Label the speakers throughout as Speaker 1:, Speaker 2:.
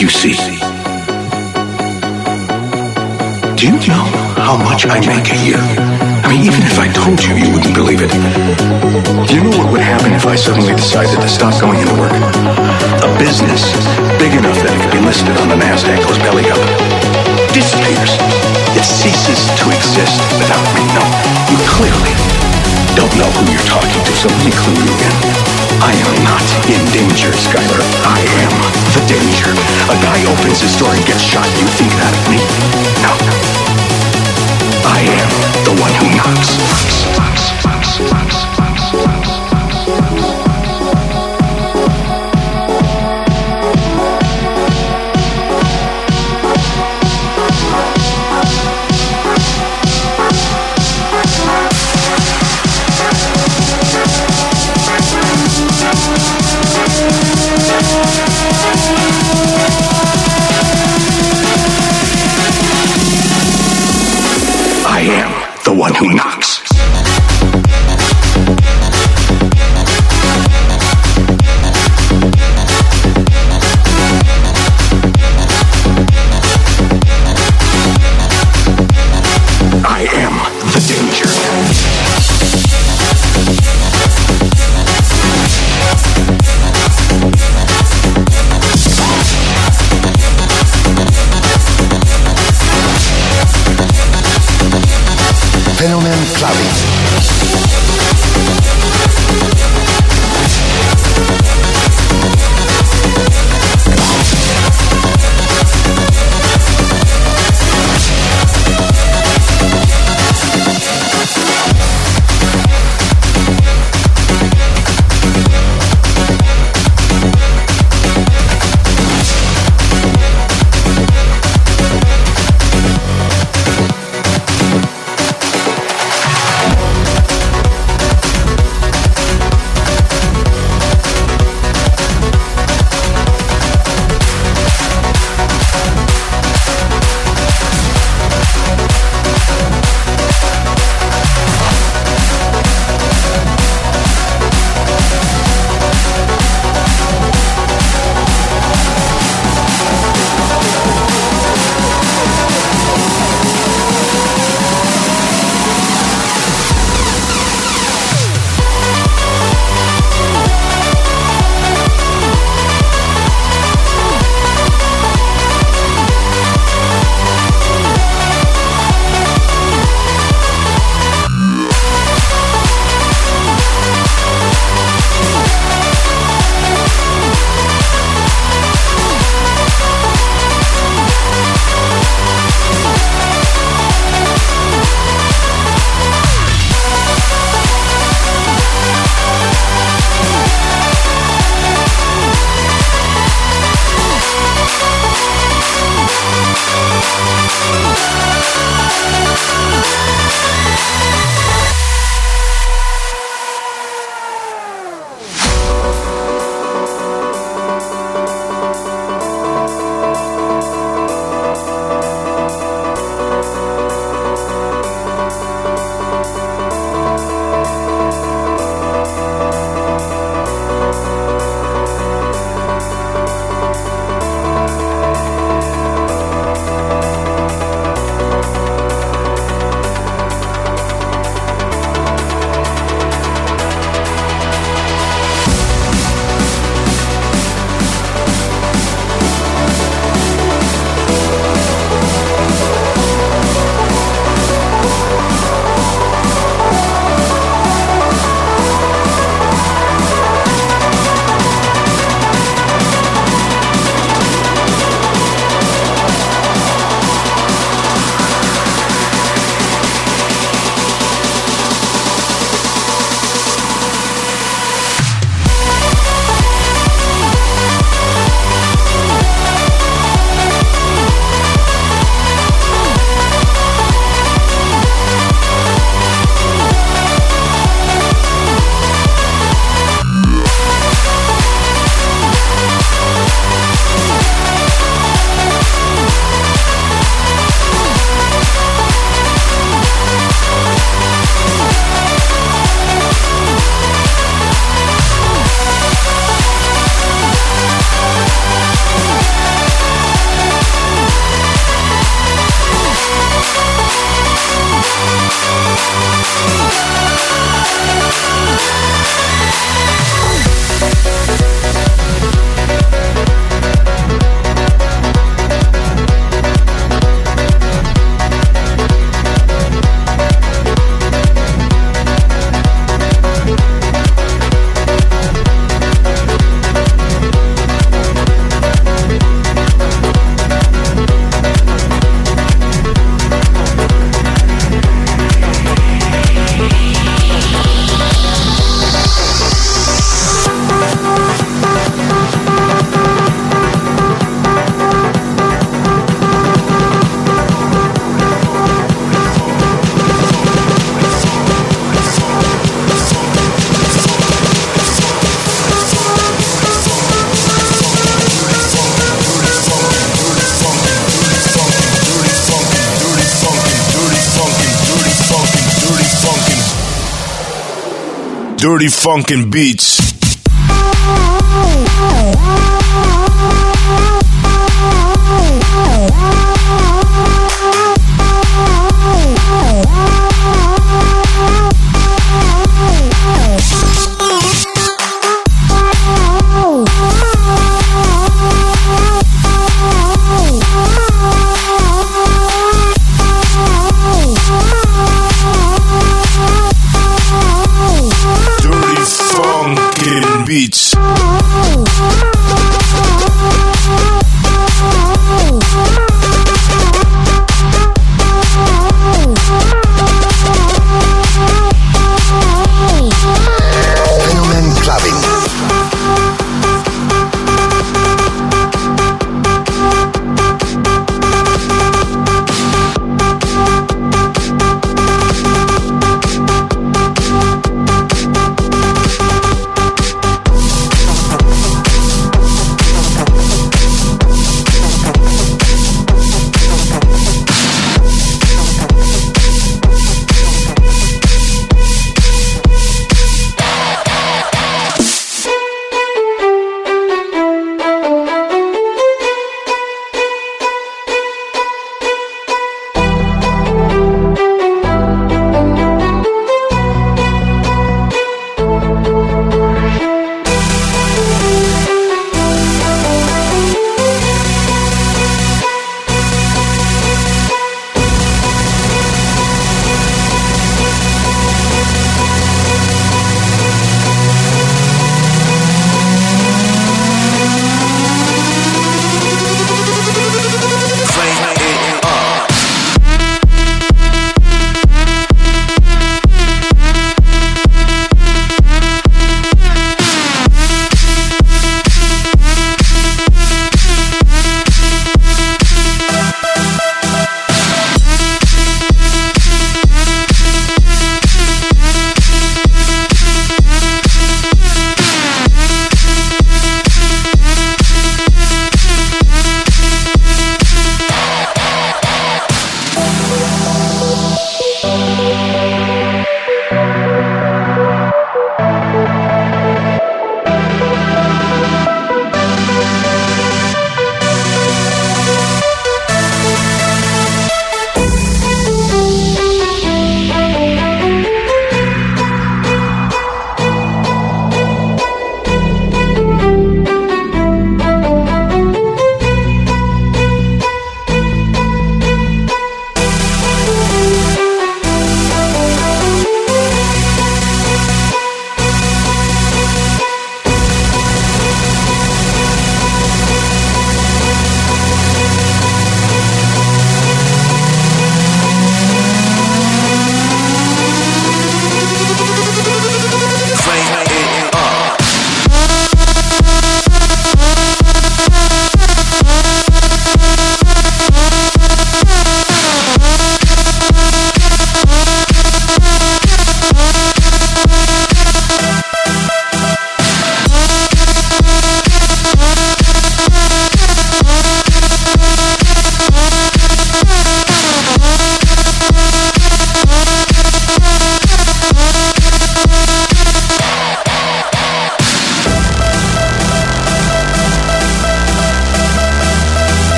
Speaker 1: You see? Do you know how much I make a year? I mean, even if I told you, you wouldn't believe it. Do you know what would happen if I suddenly decided to stop going into work? And gets shot. You think that of me? No. I am the one who knocks. I one who knocks.
Speaker 2: Dirty Funkin' Beats.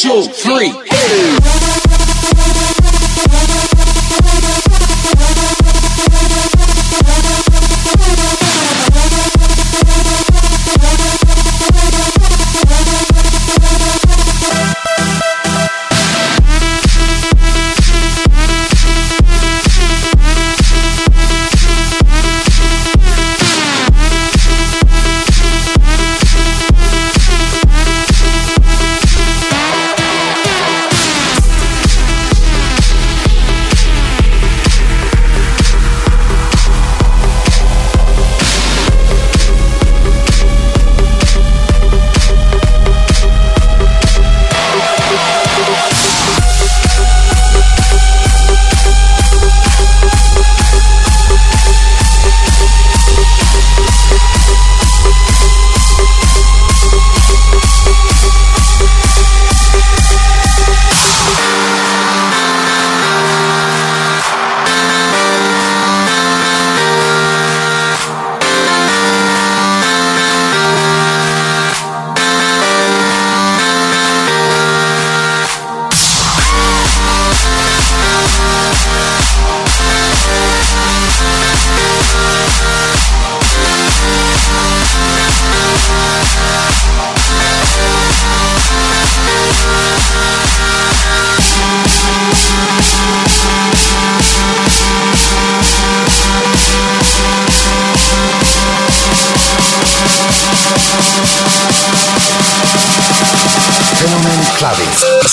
Speaker 3: Two, three.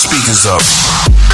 Speaker 2: speakers up.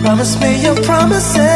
Speaker 4: Promise me your promises.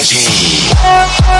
Speaker 4: energy